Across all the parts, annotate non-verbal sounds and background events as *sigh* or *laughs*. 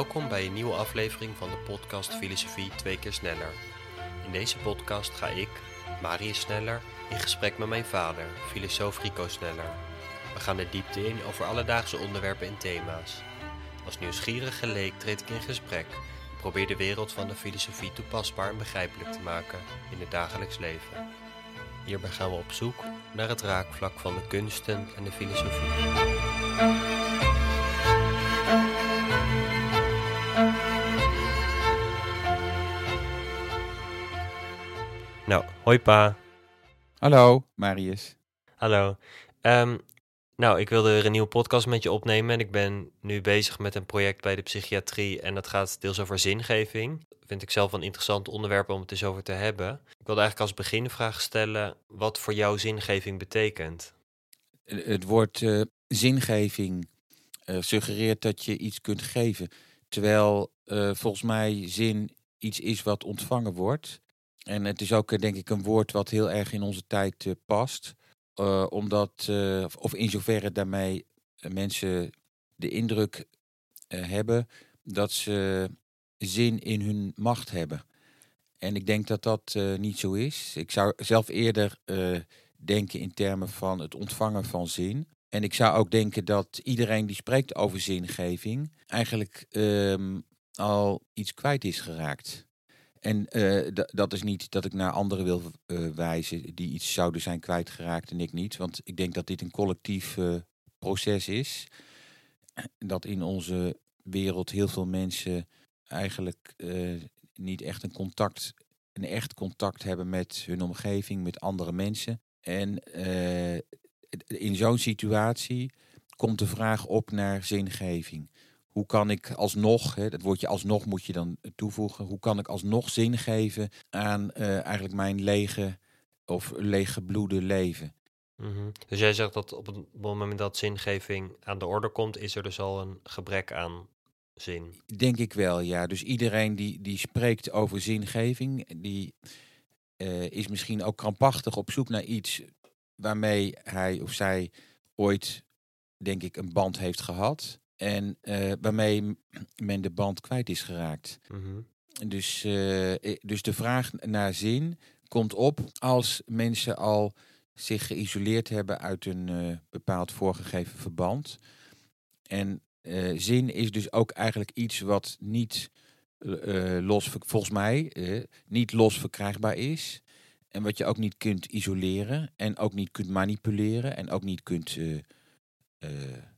Welkom bij een nieuwe aflevering van de podcast Filosofie twee keer sneller. In deze podcast ga ik, Marius Sneller, in gesprek met mijn vader, filosoof Rico Sneller. We gaan de diepte in over alledaagse onderwerpen en thema's. Als nieuwsgierige leek treed ik in gesprek en probeer de wereld van de filosofie toepasbaar en begrijpelijk te maken in het dagelijks leven. Hierbij gaan we op zoek naar het raakvlak van de kunsten en de filosofie. Nou, hoi pa. Hallo, Marius. Hallo. Ehm, nou, ik wilde weer een nieuwe podcast met je opnemen en ik ben nu bezig met een project bij de psychiatrie en dat gaat deels over zingeving. Vind ik zelf een interessant onderwerp om het eens over te hebben. Ik wilde eigenlijk als beginvraag stellen wat voor jou zingeving betekent. Het woord uh, zingeving uh, suggereert dat je iets kunt geven, terwijl uh, volgens mij zin iets is wat ontvangen wordt. En het is ook denk ik een woord wat heel erg in onze tijd uh, past. Uh, omdat, of in zoverre daarmee mensen de indruk hebben dat ze zin in hun macht hebben. En ik denk dat dat niet zo is. Ik zou zelf eerder denken in termen van het ontvangen van zin. En ik zou ook denken dat iedereen die spreekt over zingeving eigenlijk um, al iets kwijt is geraakt. En uh, dat is niet dat ik naar anderen wil uh, wijzen die iets zouden zijn kwijtgeraakt en ik niet. Want ik denk dat dit een collectief uh, proces is. *clears throat* Dat in onze wereld heel veel mensen eigenlijk niet echt een contact, een echt contact hebben met hun omgeving, met andere mensen. En in zo'n situatie komt de vraag op naar zingeving hoe kan ik alsnog, hè, dat woordje alsnog moet je dan toevoegen, hoe kan ik alsnog zin geven aan uh, eigenlijk mijn lege of leeggebloede leven. Mm -hmm. Dus jij zegt dat op het moment dat zingeving aan de orde komt, is er dus al een gebrek aan zin? Denk ik wel, ja. Dus iedereen die, die spreekt over zingeving, die uh, is misschien ook krampachtig op zoek naar iets waarmee hij of zij ooit, denk ik, een band heeft gehad. En uh, waarmee men de band kwijt is geraakt. Mm -hmm. dus, uh, dus de vraag naar zin komt op als mensen al zich geïsoleerd hebben uit een uh, bepaald voorgegeven verband. En zin is dus ook eigenlijk iets wat niet los, volgens mij, niet los verkrijgbaar is. En wat je ook niet kunt isoleren en ook niet kunt manipuleren en ook niet kunt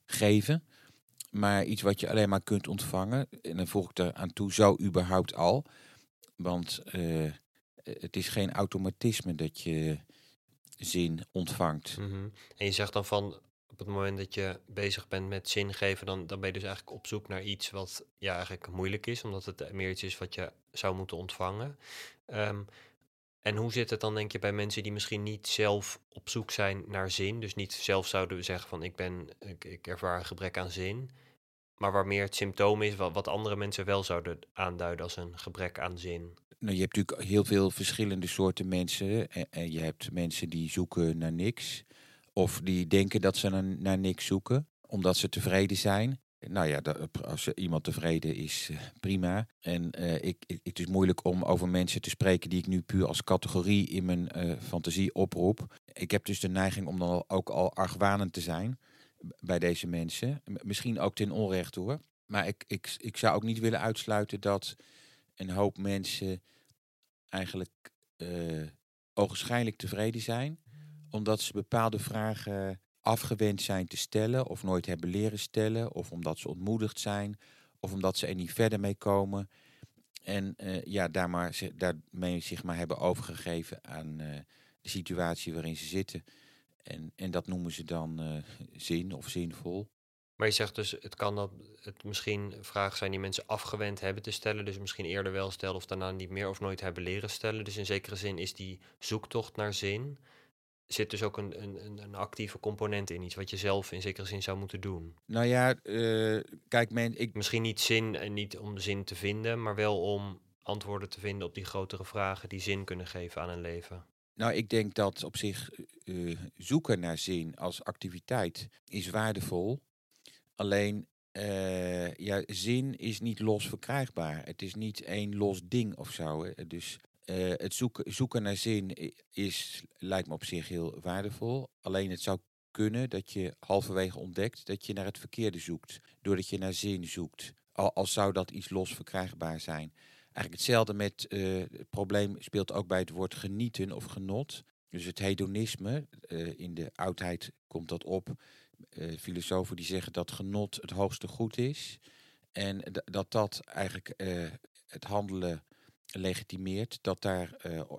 geven maar iets wat je alleen maar kunt ontvangen. En dan voeg ik er aan toe, zo überhaupt al. Want uh, het is geen automatisme dat je zin ontvangt. -hmm. En je zegt dan van, op het moment dat je bezig bent met zin geven, dan, dan ben je dus eigenlijk op zoek naar iets wat ja, eigenlijk moeilijk is, omdat het meer iets is wat je zou moeten ontvangen. Um, en hoe zit het dan, denk je, bij mensen die misschien niet zelf op zoek zijn naar zin, dus niet zelf zouden zeggen van ik ben, ik, ervaar een gebrek aan zin, maar waar meer het symptoom is wat, andere mensen wel zouden aanduiden als een gebrek aan zin? Nou, je hebt natuurlijk heel veel verschillende soorten mensen. En, en je hebt mensen die zoeken naar niks. Of die denken dat ze naar niks zoeken, omdat ze tevreden zijn. Nou ja, als iemand tevreden is, eh, prima. En uh, ik, het is moeilijk om over mensen te spreken die ik nu puur als categorie in mijn uh, fantasie oproep. Ik heb dus de neiging om dan ook al argwanend te zijn bij deze mensen. Misschien ook ten onrechte hoor. Maar ik, ik, ik zou ook niet willen uitsluiten dat een hoop mensen eigenlijk uh, ogenschijnlijk tevreden zijn. Omdat ze bepaalde vragen afgewend zijn te stellen of nooit hebben leren stellen. Of omdat ze ontmoedigd zijn. Of omdat ze er niet verder mee komen. En uh, ja, daar maar, daarmee zich maar hebben overgegeven aan uh, de situatie waarin ze zitten. En, en dat noemen ze dan uh, zin of zinvol. Maar je zegt dus, het kan dat het misschien vragen zijn die mensen afgewend hebben te stellen. Dus misschien eerder wel stellen of daarna niet meer of nooit hebben leren stellen. Dus in zekere zin is die zoektocht naar zin. Zit dus ook een, een, een actieve component in, iets wat je zelf in zekere zin zou moeten doen. Nou ja, uh, kijk, men, ik... misschien niet zin en niet om zin te vinden, maar wel om antwoorden te vinden op die grotere vragen die zin kunnen geven aan een leven. Nou, ik denk dat op zich uh, zoeken naar zin als activiteit is waardevol. Alleen eh, ja, zin is niet los verkrijgbaar. Het is niet één los ding of zo. Hè. Dus eh, het zoeken, naar zin is, lijkt me op zich heel waardevol. Alleen het zou kunnen dat je halverwege ontdekt dat je naar het verkeerde zoekt. Doordat je naar zin zoekt. Al, als zou dat iets los verkrijgbaar zijn. Eigenlijk hetzelfde met uh, het probleem speelt ook bij het woord genieten of genot. Dus het hedonisme, uh, in de oudheid komt dat op. Filosofen die zeggen dat genot het hoogste goed is. En dat dat eigenlijk het handelen legitimeert, dat daar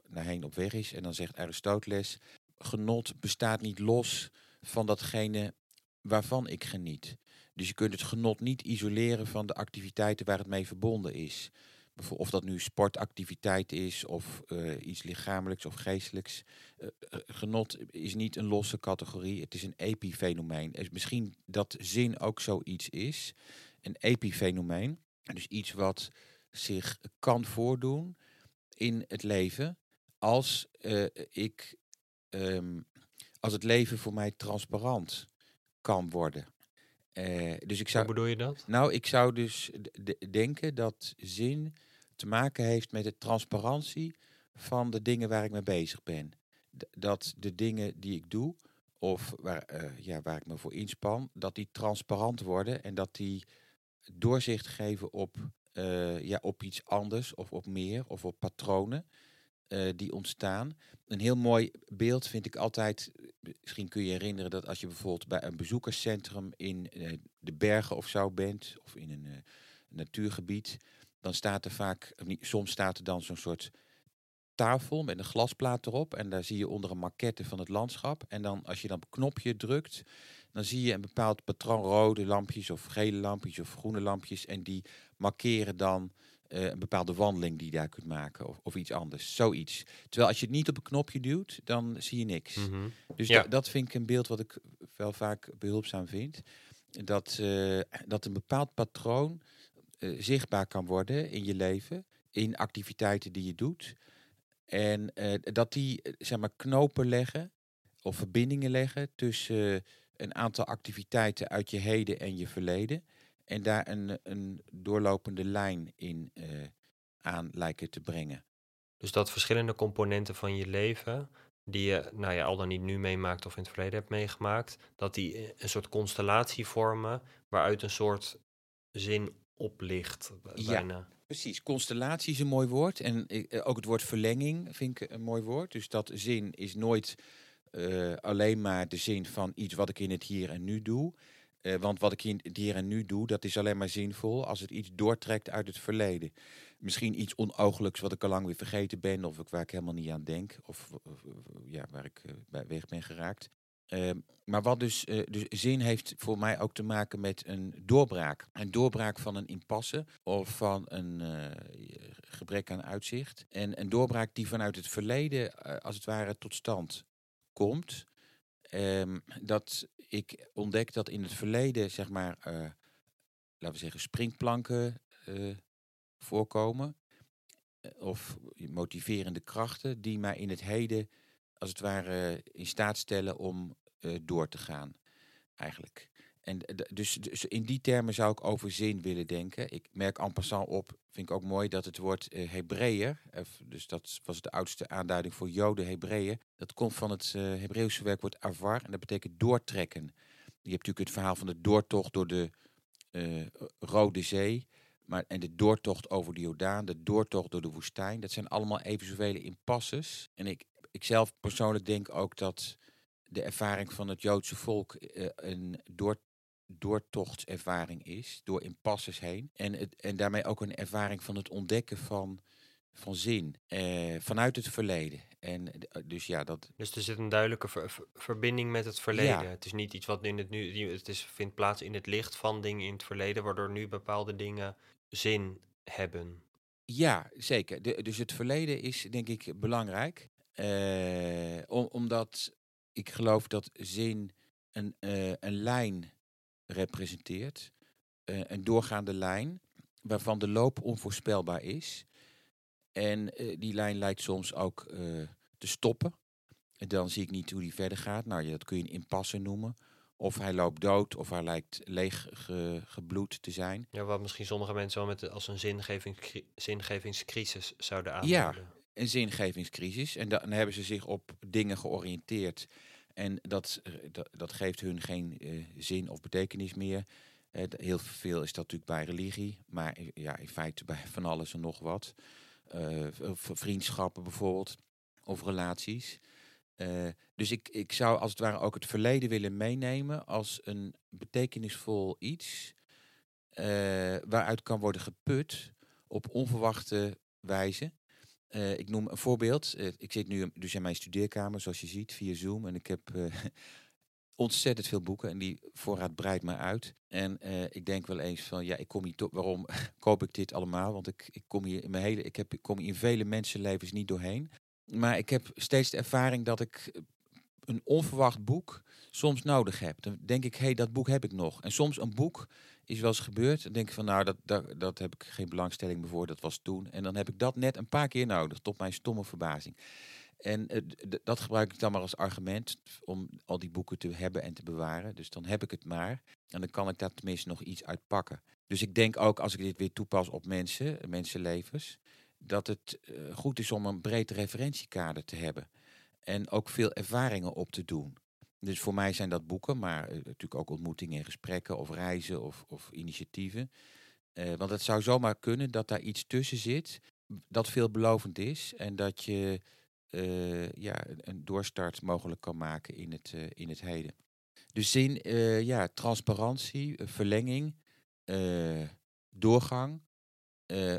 naar heen op weg is. En dan zegt Aristoteles, genot bestaat niet los van datgene waarvan ik geniet. Dus je kunt het genot niet isoleren van de activiteiten waar het mee verbonden is. Of dat nu sportactiviteit is of uh, iets lichamelijks of geestelijks. Uh, genot is niet een losse categorie, het is een epifenomeen. Misschien dat zin ook zoiets is, een epifenomeen. Dus iets wat zich kan voordoen in het leven als uh, ik, um, als het leven voor mij transparant kan worden. Uh, dus ik zou, Hoe bedoel je dat? Nou, ik zou dus denken dat zin te maken heeft met de transparantie van de dingen waar ik mee bezig ben. D dat de dingen die ik doe, of waar, uh, ja, waar ik me voor inspan, dat die transparant worden en dat die doorzicht geven op, uh, ja, op iets anders of op meer of op patronen. Uh, die ontstaan. Een heel mooi beeld vind ik altijd, misschien kun je herinneren dat als je bijvoorbeeld bij een bezoekerscentrum in uh, de bergen of zo bent, of in een natuurgebied, dan staat er vaak, soms staat er dan zo'n soort tafel met een glasplaat erop. En daar zie je onder een maquette van het landschap. En dan als je dan op een knopje drukt, dan zie je een bepaald patroon rode lampjes of gele lampjes of groene lampjes. En die markeren dan uh, een bepaalde wandeling die je daar kunt maken of, of iets anders. Zoiets. Terwijl als je het niet op een knopje duwt, dan zie je niks. Mm -hmm. Dus ja. dat vind ik een beeld wat ik wel vaak behulpzaam vind. Dat, uh, dat een bepaald patroon uh, zichtbaar kan worden in je leven, in activiteiten die je doet. En dat die zeg maar, knopen leggen of verbindingen leggen tussen een aantal activiteiten uit je heden en je verleden. En daar een, een doorlopende lijn in uh, aan lijken te brengen. Dus dat verschillende componenten van je leven, die je nou ja, al dan niet nu meemaakt of in het verleden hebt meegemaakt, dat die een soort constellatie vormen waaruit een soort zin oplicht. Bijna. Ja, precies. Constellatie is een mooi woord. En uh, ook het woord verlenging vind ik een mooi woord. Dus dat zin is nooit uh, alleen maar de zin van iets wat ik in het hier en nu doe. Uh, want wat ik hier en nu doe, dat is alleen maar zinvol als het iets doortrekt uit het verleden. Misschien iets onooglijks wat ik al lang weer vergeten ben, of waar ik helemaal niet aan denk, of, ja, waar ik uh, weg ben geraakt. Uh, maar wat dus, dus zin heeft voor mij ook te maken met een doorbraak. Een doorbraak van een impasse of van een gebrek aan uitzicht. En een doorbraak die vanuit het verleden als het ware tot stand komt. Um, dat ik ontdek dat in het verleden, zeg maar, uh, laten we zeggen, springplanken uh, voorkomen. Eh, of motiverende krachten die mij in het heden, als het ware, in staat stellen om door te gaan. Eigenlijk. En dus, dus, in die termen zou ik over zin willen denken. Ik merk en passant op, vind ik ook mooi, dat het woord uh, Hebreeër, dus dat was de oudste aanduiding voor Joden, Hebreeën, dat komt van het uh, Hebreeuwse werkwoord avar en dat betekent doortrekken. Je hebt natuurlijk het verhaal van de doortocht door de Rode Zee, maar, en de doortocht over de Jordaan, de doortocht door de woestijn. Dat zijn allemaal even zoveel impasses. En ik, ik zelf persoonlijk denk ook dat de ervaring van het Joodse volk een door, doortochtservaring is, door impasses heen. En, het, en daarmee ook een ervaring van het ontdekken van, van zin eh, vanuit het verleden. En eh, dus ja, dat. Dus er zit een duidelijke ver, verbinding met het verleden. Ja. Het is niet iets wat in het nu. Het is, vindt plaats in het licht van dingen in het verleden, waardoor nu bepaalde dingen zin hebben. Ja, zeker. De, dus het verleden is denk ik belangrijk. Uh, om, omdat ik geloof dat zin een, uh, een lijn representeert. Uh, een doorgaande lijn waarvan de loop onvoorspelbaar is. En uh, die lijn lijkt soms ook uh, te stoppen. En dan zie ik niet hoe die verder gaat. Nou, dat kun je een impasse noemen. Of hij loopt dood, of hij lijkt leeg ge- gebloed te zijn. Ja, wat misschien sommige mensen wel met als een zingeving, zingevingscrisis zouden Ja. aanduiden. Een zingevingscrisis. En da- dan hebben ze zich op dingen georiënteerd. En dat, eh, dat, dat geeft hun geen eh, zin of betekenis meer. Eh, heel veel is dat natuurlijk bij religie. Maar ja, in feite bij van alles en nog wat. V- vriendschappen bijvoorbeeld. Of relaties. Dus ik, ik zou als het ware ook het verleden willen meenemen als een betekenisvol iets. waaruit kan worden geput op onverwachte wijze. Eh, ik noem een voorbeeld. Eh, ik zit nu dus in mijn studeerkamer, zoals je ziet, via Zoom. En ik heb eh, *laughs* ontzettend veel boeken en die voorraad breidt me uit. En ik denk wel eens van, ja, ik kom hier waarom *laughs* koop ik dit allemaal? Want ik, ik kom hier in mijn hele, ik, heb, ik kom hier in vele mensenlevens niet doorheen. Maar ik heb steeds de ervaring dat ik een onverwacht boek soms nodig heb. Dan denk ik, hé, hey, dat boek heb ik nog. En soms een boek is wel eens gebeurd. Dan denk ik van, nou, dat, dat, dat heb ik geen belangstelling meer voor. Dat was toen. En dan heb ik dat net een paar keer nodig, tot mijn stomme verbazing. En eh, dat gebruik ik dan maar als argument om al die boeken te hebben en te bewaren. Dus dan heb ik het maar. En dan kan ik daar tenminste nog iets uit pakken. Dus ik denk ook, als ik dit weer toepas op mensen, mensenlevens, dat het eh, goed is om een breed referentiekader te hebben. En ook veel ervaringen op te doen. Dus voor mij zijn dat boeken, maar eh, natuurlijk ook ontmoetingen en gesprekken of reizen of, of initiatieven. Eh, want het zou zomaar kunnen dat daar iets tussen zit dat veelbelovend is en dat je eh, ja, een- doorstart mogelijk kan maken in het, in het heden. Dus zin, ja, transparantie, verlenging, doorgang,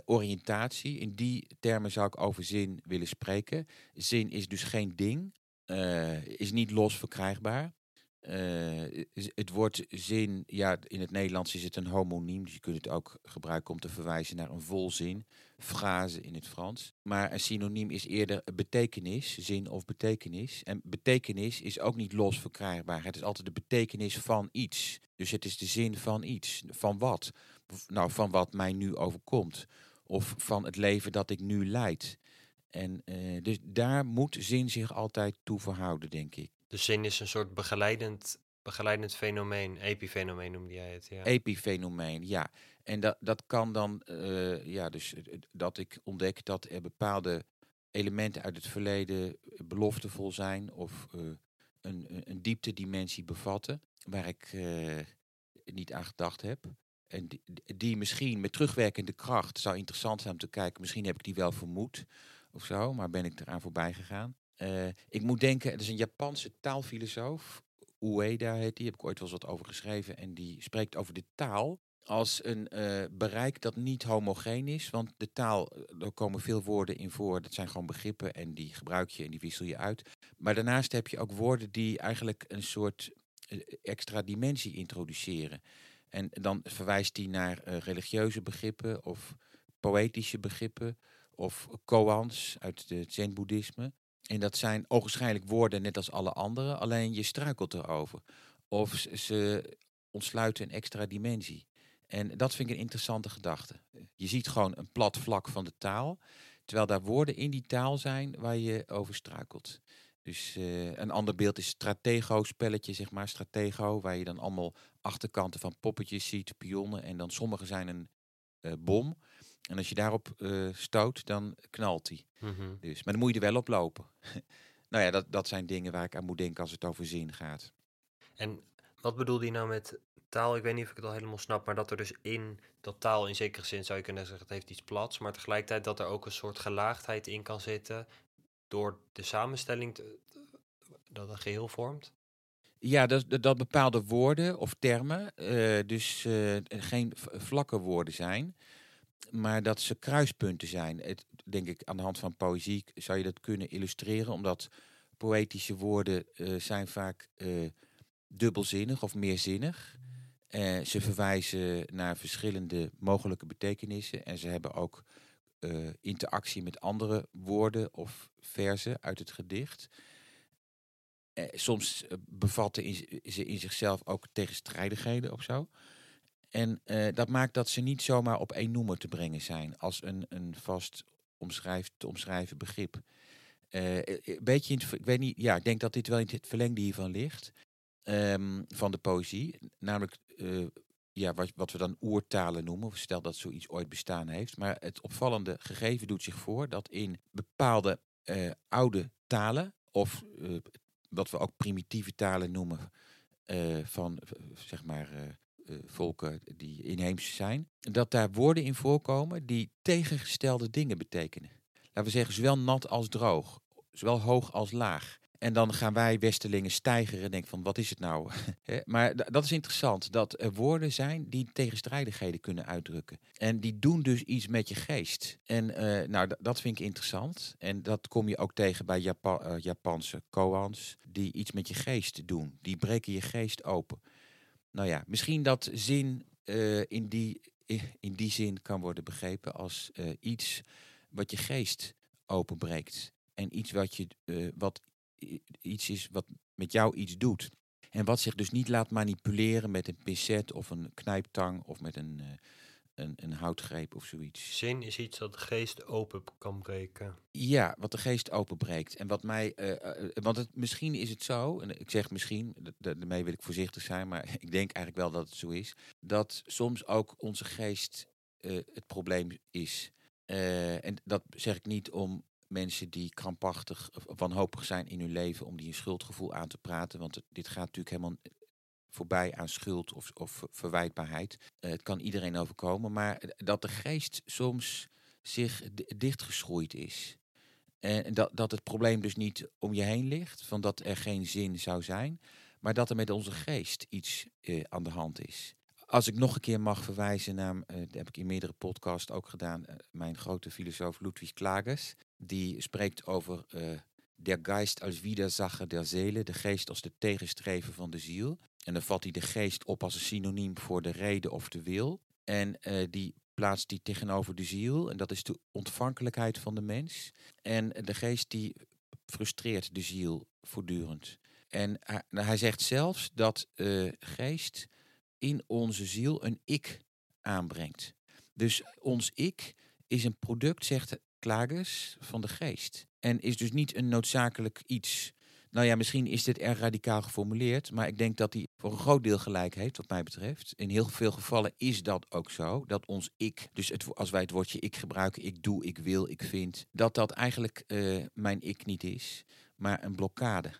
oriëntatie. In die termen zou ik over zin willen spreken. Zin is dus geen ding, eh, is niet los verkrijgbaar. Eh, het woord zin, ja, in het Nederlands is het een homoniem, dus je kunt het ook gebruiken om te verwijzen naar een volzin, frase in het Frans. Maar een synoniem is eerder betekenis, zin of betekenis. En betekenis is ook niet los verkrijgbaar. Het is altijd de betekenis van iets. Dus het is de zin van iets. Van wat? Nou, van wat mij nu overkomt. Of van het leven dat ik nu leid. En eh, dus daar moet zin zich altijd toe verhouden, denk ik. Dus zin is een soort begeleidend, begeleidend fenomeen, epifenomeen noemde jij het. Ja. Epifenomeen, ja. En dat, dat kan dan, eh, ja, dus eh, dat ik ontdek dat er bepaalde elementen uit het verleden beloftevol zijn of een, een, dieptedimensie bevatten waar ik niet aan gedacht heb. En die, die misschien met terugwerkende kracht zou interessant zijn om te kijken. Misschien heb ik die wel vermoed of zo, maar ben ik eraan voorbij gegaan. Eh, ik moet denken, er is een Japanse taalfilosoof, Ueda heet die, heb ik ooit wel eens wat over geschreven. En die spreekt over de taal als een eh, bereik dat niet homogeen is. Want de taal, eh, er komen veel woorden in voor. Dat zijn gewoon begrippen en die gebruik je en die wissel je uit. Maar daarnaast heb je ook woorden die eigenlijk een soort extra dimensie introduceren. En dan verwijst hij naar religieuze begrippen of poëtische begrippen of koans uit het zen-boeddhisme. En dat zijn ogenschijnlijk woorden net als alle andere, alleen je struikelt erover. Of ze- ontsluiten een extra dimensie. En dat vind ik een interessante gedachte. Je ziet gewoon een plat vlak van de taal, terwijl daar woorden in die taal zijn waar je over struikelt. Dus eh, een ander beeld is stratego-spelletje, zeg maar, stratego, waar je dan allemaal achterkanten van poppetjes ziet, pionnen, en dan sommige zijn een eh, bom. En als je daarop eh, stoot, dan knalt die. Mhm. Dus, maar dan moet je er wel op lopen. *laughs* nou ja, dat, dat zijn dingen waar ik aan moet denken als het over zin gaat. En wat bedoelde je nou met taal? Ik weet niet of ik het al helemaal snap, maar dat er dus in dat taal in zekere zin zou je kunnen zeggen, het heeft iets plats, maar tegelijkertijd dat er ook een soort gelaagdheid in kan zitten door de samenstelling te- dat een geheel vormt. Ja, dat, dat- bepaalde woorden of termen eh, dus eh, geen vlakke woorden zijn, maar dat ze kruispunten zijn. Het, denk ik, aan de hand van poëzie zou je dat kunnen illustreren, omdat poëtische woorden eh, zijn vaak eh, dubbelzinnig of meerzinnig. Eh, ze verwijzen naar verschillende mogelijke betekenissen en ze hebben ook eh, interactie met andere woorden of verzen uit het gedicht. Soms bevatten ze in zichzelf ook tegenstrijdigheden of zo. En eh, dat maakt dat ze niet zomaar op één noemer te brengen zijn als een, een vast omschrijf, te omschrijven begrip. Eh, eh, beetje in ik weet niet, ja, ik denk dat dit wel in het verlengde hiervan ligt. ehm, van de poëzie. Namelijk ja, wat, wat we dan oertalen noemen. Stel dat zoiets ooit bestaan heeft. Maar het opvallende gegeven doet zich voor dat in bepaalde oude talen, of wat we ook primitieve talen noemen, van zeg maar volken die inheems zijn, dat daar woorden in voorkomen die tegengestelde dingen betekenen. Laten we zeggen, zowel nat als droog, zowel hoog als laag. En dan gaan wij Westelingen stijgeren en denken van wat is het nou? *laughs* Maar dat is interessant, dat er woorden zijn die tegenstrijdigheden kunnen uitdrukken. En die doen dus iets met je geest. En eh, nou, dat vind ik interessant. En dat kom je ook tegen bij Japa- eh, Japanse koans, die iets met je geest doen. Die breken je geest open. Nou ja, misschien dat zin eh, in, die, in die zin kan worden begrepen als eh, iets wat je geest openbreekt. En iets wat, je, eh, wat iets is wat met jou iets doet. En wat zich dus niet laat manipuleren met een pincet of een knijptang of met een, een, een houtgreep of zoiets. Zin is iets dat de geest open kan breken. Ja, wat de geest openbreekt. En wat mij. eh, eh, want het, misschien is het zo, en ik zeg misschien, da- da- daarmee wil ik voorzichtig zijn, maar *laughs* ik denk eigenlijk wel dat het zo is. Dat soms ook onze geest eh, het probleem is. Eh, en dat zeg ik niet om mensen die krampachtig of wanhopig zijn in hun leven, om die een schuldgevoel aan te praten. Want dit gaat natuurlijk helemaal voorbij aan schuld of, of verwijtbaarheid. Eh, het kan iedereen overkomen, maar dat de geest soms zich di- dichtgeschroeid is. En dat, dat het probleem dus niet om je heen ligt, van dat er geen zin zou zijn, maar dat er met onze geest iets eh, aan de hand is. Als ik nog een keer mag verwijzen naar, eh, dat heb ik in meerdere podcasts ook gedaan, mijn grote filosoof Ludwig Klages, die spreekt over der Geist als Widersacher der Seele, de geest als de tegenstrever van de ziel. En dan vat hij de geest op als een synoniem voor de reden of de wil. En eh, die plaatst die tegenover de ziel. En dat is de ontvankelijkheid van de mens. En de geest die frustreert de ziel voortdurend. En hij, nou, hij zegt zelfs dat eh, geest in onze ziel een ik aanbrengt. Dus ons ik is een product, zegt Klages, van de geest. En is dus niet een noodzakelijk iets. Nou ja, misschien is dit erg radicaal geformuleerd, maar ik denk dat hij voor een groot deel gelijk heeft, wat mij betreft. In heel veel gevallen is dat ook zo, dat ons ik, dus het, als wij het woordje ik gebruiken, ik doe, ik wil, ik vind, dat dat eigenlijk eh, mijn ik niet is, maar een blokkade.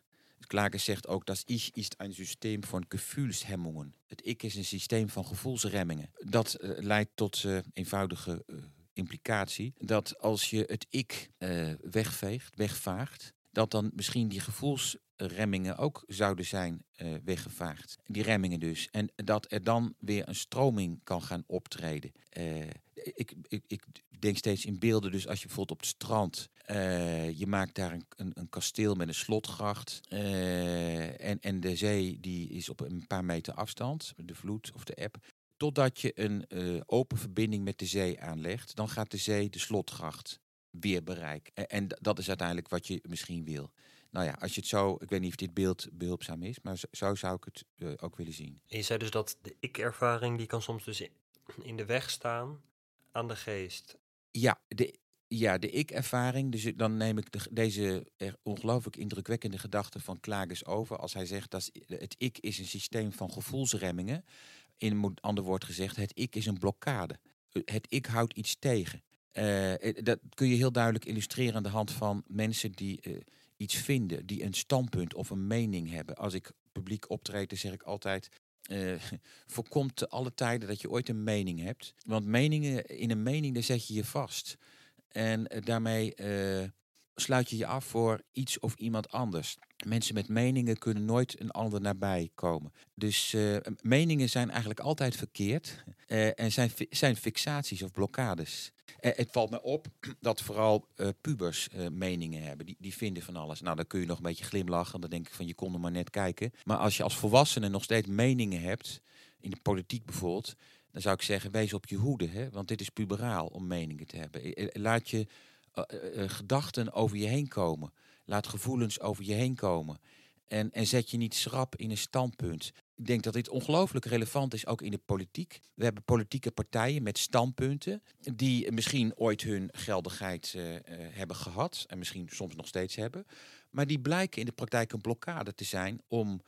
Klages zegt ook dat ich ist ein systeem van gefühlshemmungen. Het ik is een systeem van gevoelsremmingen. Dat eh, leidt tot eh, eenvoudige implicatie dat als je het ik eh, wegveegt, wegvaagt, dat dan misschien die gevoelsremmingen ook zouden zijn eh, weggevaagd. Die remmingen dus. En dat er dan weer een stroming kan gaan optreden. Eh, ik, ik, ik denk steeds in beelden, dus als je bijvoorbeeld op het strand, eh, je maakt daar een, een, een kasteel met een slotgracht. en, en de zee die is op een paar meter afstand, de vloed of de eb. Totdat je een eh, open verbinding met de zee aanlegt, dan gaat de zee de slotgracht weer bereiken. En, dat is uiteindelijk wat je misschien wil. Nou ja, als je het zo, ik weet niet of dit beeld behulpzaam is, maar zo, zo zou ik het eh, ook willen zien. En je zei dus dat de ik-ervaring, die kan soms dus in- in de weg staan aan de geest. Ja, de, ja, de ik-ervaring. Dus dan neem ik de, deze er ongelooflijk indrukwekkende gedachte van Klages over. Als hij zegt dat het ik is een systeem van gevoelsremmingen. In een ander woord gezegd, het ik is een blokkade. Eh, Het ik houdt iets tegen. Eh, eh, dat kun je heel duidelijk illustreren aan de hand van mensen die iets vinden, die een standpunt of een mening hebben. Als ik publiek optreed, dan zeg ik altijd. eh, *laughs* voorkomt te alle tijden dat je ooit een mening hebt. Want meningen, in een mening daar zet je je vast. En daarmee sluit je je af voor iets of iemand anders. Mensen met meningen kunnen nooit een ander nabij komen. Dus eh, meningen zijn eigenlijk altijd verkeerd eh, en zijn, zijn fixaties of blokkades. Eh, het valt me op dat vooral pubers meningen hebben. Die, die vinden van alles. Nou, dan kun je nog een beetje glimlachen. Dan denk ik van je kon er maar net kijken. Maar als je als volwassene nog steeds meningen hebt, in de politiek bijvoorbeeld, dan zou ik zeggen, wees op je hoede. Hè? Want dit is puberaal om meningen te hebben. Laat je gedachten over je heen komen. Laat gevoelens over je heen komen. En, en zet je niet schrap in een standpunt. Ik denk dat dit ongelooflijk relevant is ook in de politiek. We hebben politieke partijen met standpunten die misschien ooit hun geldigheid eh, eh, hebben gehad en misschien soms nog steeds hebben. Maar die blijken in de praktijk een blokkade te zijn om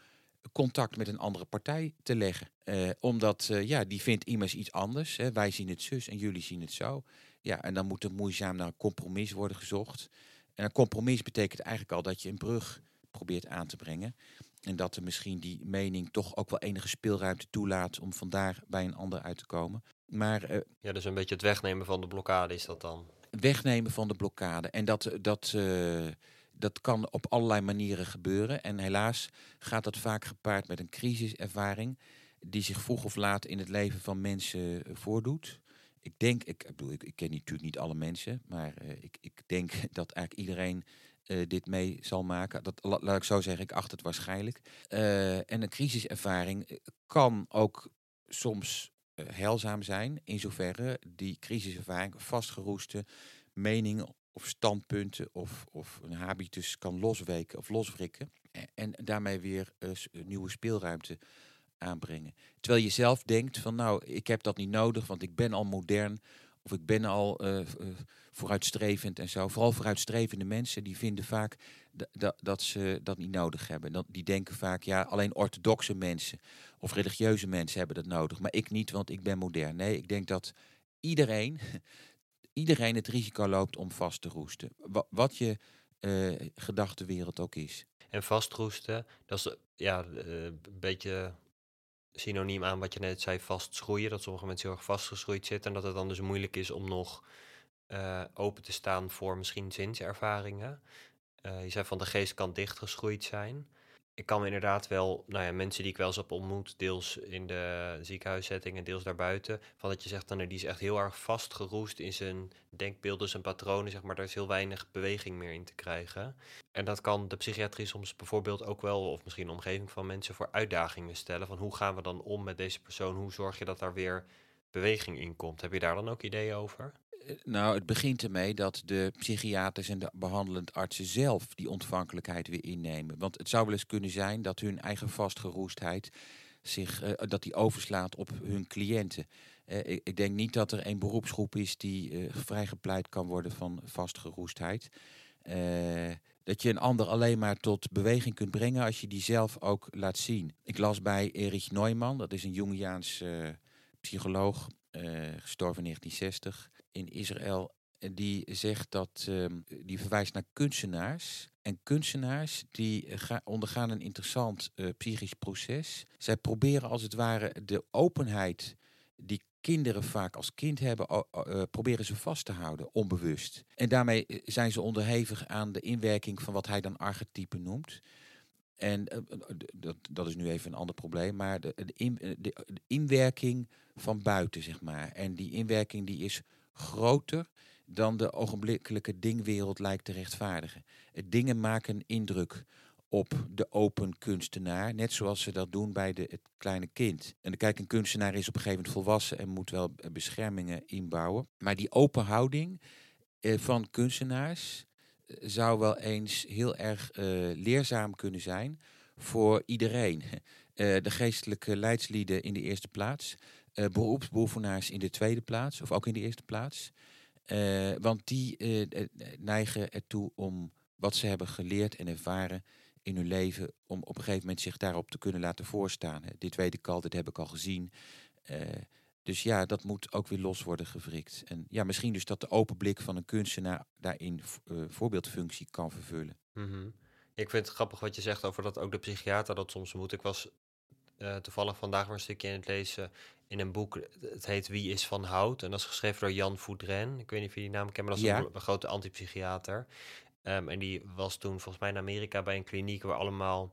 contact met een andere partij te leggen. Eh, omdat, eh, ja, die vindt immers iets anders. Hè. Wij zien het zus en jullie zien het zo. Ja, en dan moet er moeizaam naar een compromis worden gezocht. En een compromis betekent eigenlijk al dat je een brug probeert aan te brengen. En dat er misschien die mening toch ook wel enige speelruimte toelaat om vandaar bij een ander uit te komen. Maar eh, Ja, dus een beetje het wegnemen van de blokkade is dat dan. wegnemen van de blokkade. En dat, dat, eh, dat kan op allerlei manieren gebeuren. En helaas gaat dat vaak gepaard met een crisiservaring die zich vroeg of laat in het leven van mensen eh, voordoet. Ik denk, ik, bedoel, ik, ken natuurlijk niet alle mensen, maar eh, ik, ik denk *laughs* dat eigenlijk iedereen eh, dit mee zal maken. Dat, la- laat ik zo zeggen, ik acht het waarschijnlijk. Eh, en een crisiservaring kan ook soms heilzaam zijn, in zoverre die crisiservaring vastgeroeste meningen of standpunten of, of een habitus kan losweken of loswrikken. eh, En daarmee weer nieuwe speelruimte aanbrengen. Terwijl je zelf denkt van nou, ik heb dat niet nodig, want ik ben al modern of ik ben al eh, eh, vooruitstrevend en zo. Vooral vooruitstrevende mensen die vinden vaak da- da- dat ze dat niet nodig hebben. Dat, die denken vaak, ja, alleen orthodoxe mensen of religieuze mensen hebben dat nodig, maar ik niet, want ik ben modern. Nee, ik denk dat iedereen, *laughs* iedereen het risico loopt om vast te roesten. Wa- wat je eh gedachtenwereld ook is. En vastroesten, dat is ja, een beetje synoniem aan wat je net zei, vastschroeien. Dat sommige mensen heel erg vastgeschroeid zitten en dat het dan dus moeilijk is om nog eh, open te staan voor misschien zinservaringen. Eh, je zei van de geest kan dichtgeschroeid zijn. Ik kan inderdaad wel, nou ja, mensen die ik wel eens heb ontmoet, deels in de ziekenhuissetting en deels daarbuiten, van dat je zegt dan, nou, die is echt heel erg vastgeroest in zijn denkbeelden, zijn patronen, zeg maar, daar is heel weinig beweging meer in te krijgen. En dat kan de psychiatrie soms bijvoorbeeld ook wel, of misschien de omgeving van mensen, voor uitdagingen stellen. Van hoe gaan we dan om met deze persoon? Hoe zorg je dat daar weer beweging in komt? Heb je daar dan ook ideeën over? Nou, het begint ermee dat de psychiaters en de behandelend artsen zelf die ontvankelijkheid weer innemen. Want het zou wel eens kunnen zijn dat hun eigen vastgeroestheid zich, eh, dat die overslaat op hun cliënten. Eh, ik, ik denk niet dat er een beroepsgroep is die eh, vrijgepleit kan worden van vastgeroestheid. Dat je een ander alleen maar tot beweging kunt brengen als je die zelf ook laat zien. Ik las bij Erich Neumann, dat is een Jungiaans psycholoog, gestorven in 1960 in Israël. En die zegt dat, ehm, die verwijst naar kunstenaars. En kunstenaars die eh, ga- ondergaan een interessant eh, psychisch proces. Zij proberen als het ware de openheid die kinderen vaak als kind hebben, eh, proberen ze vast te houden, onbewust. En daarmee eh, zijn ze onderhevig aan de inwerking van wat hij dan archetypen noemt. En eh, eh, dat, dat is nu even een ander probleem, maar eh, de, de inwerking van buiten, zeg maar. En die inwerking die is groter dan de ogenblikkelijke dingwereld lijkt te rechtvaardigen. Dingen maken indruk op de open kunstenaar, net zoals ze dat doen bij de, het kleine kind. En kijk, een kunstenaar is op een gegeven moment volwassen en moet wel eh, beschermingen inbouwen. Maar die open houding eh, van kunstenaars eh, zou wel eens heel erg eh, leerzaam kunnen zijn voor iedereen. *laughs* Eh, de geestelijke leidslieden in de eerste plaats, eh beroepsbeoefenaars in de tweede plaats, of ook in de eerste plaats. Eh, want die eh, neigen ertoe om wat ze hebben geleerd en ervaren in hun leven, om op een gegeven moment zich daarop te kunnen laten voorstaan. Dit weet ik al, dit heb ik al gezien. Dus ja, dat moet ook weer los worden gewrikt. En ja, misschien dus dat de open blik van een kunstenaar daarin voorbeeldfunctie kan vervullen. Mhm. Ik vind het grappig wat je zegt over dat ook de psychiater dat soms moet. Ik was eh, toevallig vandaag weer een stukje in het lezen in een boek. Het heet Wie is van Hout. En dat is geschreven door Jan Voudren. Ik weet niet of je die naam kent, maar dat is Ja. een, een grote antipsychiater. Ehm, en die was toen volgens mij in Amerika bij een kliniek waar allemaal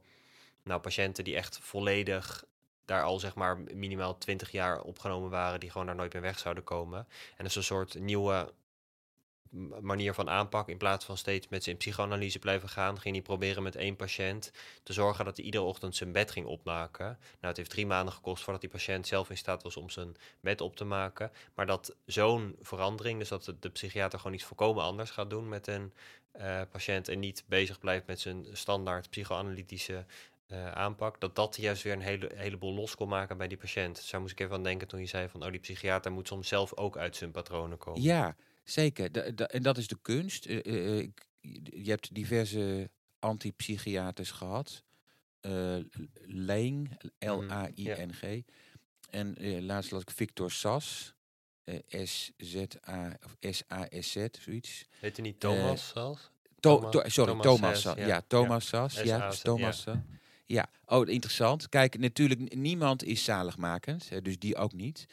nou, patiënten die echt volledig daar al zeg maar minimaal 20 jaar opgenomen waren, die gewoon daar nooit meer weg zouden komen. En dat is een soort nieuwe manier van aanpak. In plaats van steeds met ze in psychoanalyse blijven gaan, ging hij proberen met één patiënt te zorgen dat hij iedere ochtend zijn bed ging opmaken. Nou, het heeft drie maanden gekost voordat die patiënt zelf in staat was om zijn bed op te maken. Maar dat zo'n verandering, dus dat de, psychiater gewoon iets volkomen anders gaat doen met een eh, patiënt en niet bezig blijft met zijn standaard psychoanalytische eh, aanpak, dat dat juist weer een hele, heleboel los kon maken bij die patiënt. Daar moest ik even aan denken toen je zei van, oh, die psychiater moet soms zelf ook uit zijn patronen komen. Ja, zeker. Da- da- en dat is de kunst. Eh, eh, ik- je hebt diverse antipsychiaters gehad. uh, L-A-I-N-G. En uh, laatst las ik Victor Sas, S-Z-A of S-A-S-Z, zoiets. Heet hij niet Thomas zelfs? To Thomas, to sorry, Thomas, Thomas Sas. Ja, ja, Thomas ja. Sas. Ja, Thomas ja. ja, oh, interessant. Kijk, natuurlijk, niemand is zaligmakend, dus die ook niet.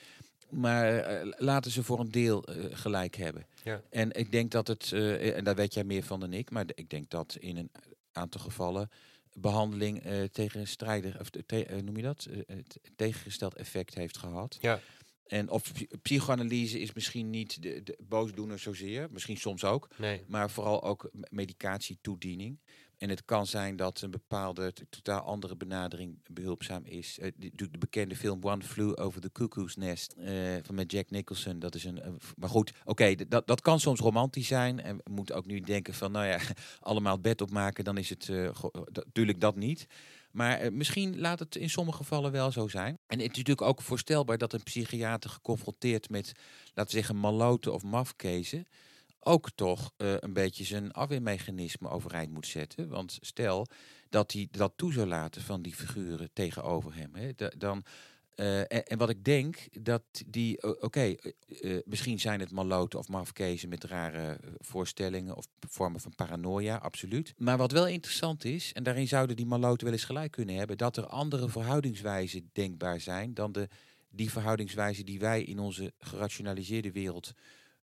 Maar uh, laten ze voor een deel uh, gelijk hebben. Ja. En ik denk dat het, uh, en daar weet jij meer van dan ik, maar ik denk dat in een aantal gevallen behandeling uh, tegen strijder, of te, uh, noem je dat? Uh, tegengesteld effect heeft gehad. Ja. En of psychoanalyse is misschien niet de, de boosdoener zozeer, misschien soms ook, nee. maar vooral ook medicatietoediening. En het kan zijn dat een bepaalde totaal andere benadering behulpzaam is. Uh, de, de, bekende film One Flew Over the Cuckoo's Nest uh, van met Jack Nicholson. Dat is een. Uh, maar goed, oké, dat, dat kan soms romantisch zijn. En we moeten ook nu denken van, nou ja, *laughs* allemaal bed opmaken, dan is het natuurlijk dat niet. Maar misschien laat het in sommige gevallen wel zo zijn. En het is natuurlijk ook voorstelbaar dat een psychiater geconfronteerd met, laten we zeggen, maloten of mafkezen ook toch uh, een beetje zijn afweermechanisme overeind moet zetten. Want stel dat hij dat toe zou laten van die figuren tegenover hem. Hè, dan, uh, en, wat ik denk, dat die, oké, uh, misschien zijn het maloten of mafkezen met rare voorstellingen of vormen van paranoia, absoluut. Maar wat wel interessant is, en daarin zouden die maloten wel eens gelijk kunnen hebben, dat er andere verhoudingswijzen denkbaar zijn dan de, die verhoudingswijzen die wij in onze gerationaliseerde wereld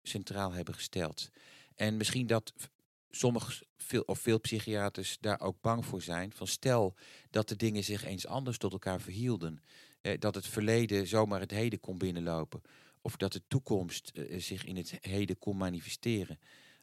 centraal hebben gesteld. En misschien dat sommige veel, of veel psychiaters daar ook bang voor zijn. Van stel dat de dingen zich eens anders tot elkaar verhielden. Eh, dat het verleden zomaar het heden kon binnenlopen. Of dat de toekomst eh, zich in het heden kon manifesteren.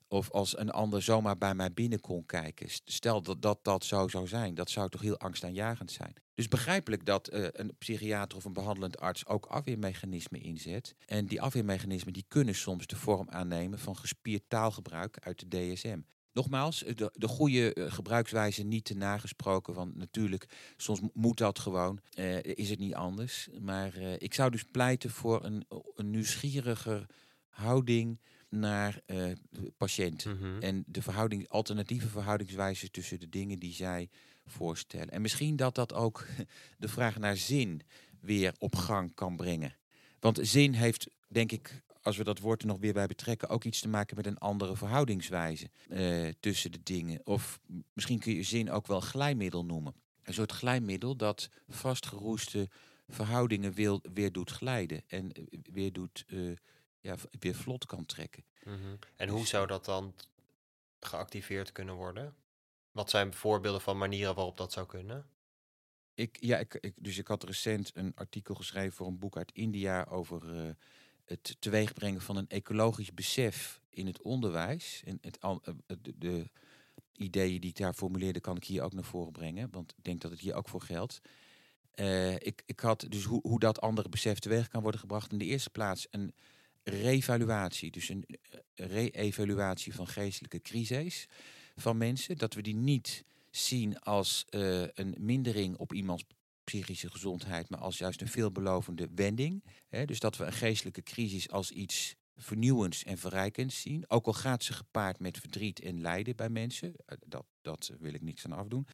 Of als een ander zomaar bij mij binnen kon kijken. Stel dat dat, dat zo zou zijn. Dat zou toch heel angstaanjagend zijn. Dus begrijpelijk dat uh, een psychiater of een behandelend arts ook afweermechanismen inzet. En die afweermechanismen die kunnen soms de vorm aannemen van gespierd taalgebruik uit de DSM. Nogmaals, de, de goede uh, gebruikswijze niet te nagesproken. Want natuurlijk, soms moet dat gewoon. Is het niet anders. Maar ik zou dus pleiten voor een, een nieuwsgieriger houding naar uh, patiënten. Mm -hmm. En de verhouding, alternatieve verhoudingswijzen tussen de dingen die zij voorstellen. En misschien dat dat ook *laughs* de vraag naar zin weer op gang kan brengen. Want zin heeft, denk ik, als we dat woord er nog weer bij betrekken, ook iets te maken met een andere verhoudingswijze uh, tussen de dingen. Of misschien kun je zin ook wel glijmiddel noemen. Een soort glijmiddel dat vastgeroeste verhoudingen wil, weer doet glijden en eh, weer doet uh, ja, weer vlot kan trekken. Mm -hmm. En hoe zou dat dan geactiveerd kunnen worden? Wat zijn voorbeelden van manieren waarop dat zou kunnen? Ik, ja, ik, ik, dus ik had recent een artikel geschreven voor een boek uit India over uh, het teweegbrengen van een ecologisch besef in het onderwijs. En het, uh, de, de, ideeën die ik daar formuleerde, kan ik hier ook naar voren brengen, want ik denk dat het hier ook voor geldt. Uh, ik, ik had dus hoe, hoe dat andere besef teweeg kan worden gebracht. In de eerste plaats een revaluatie, dus een re-evaluatie van geestelijke crises van mensen. Dat we die niet zien als uh, een mindering op iemands psychische gezondheid, maar als juist een veelbelovende wending. Dus dat we een geestelijke crisis als iets vernieuwends en verrijkends zien. Ook al gaat ze gepaard met verdriet en lijden bij mensen. Dat, dat wil ik niks aan afdoen.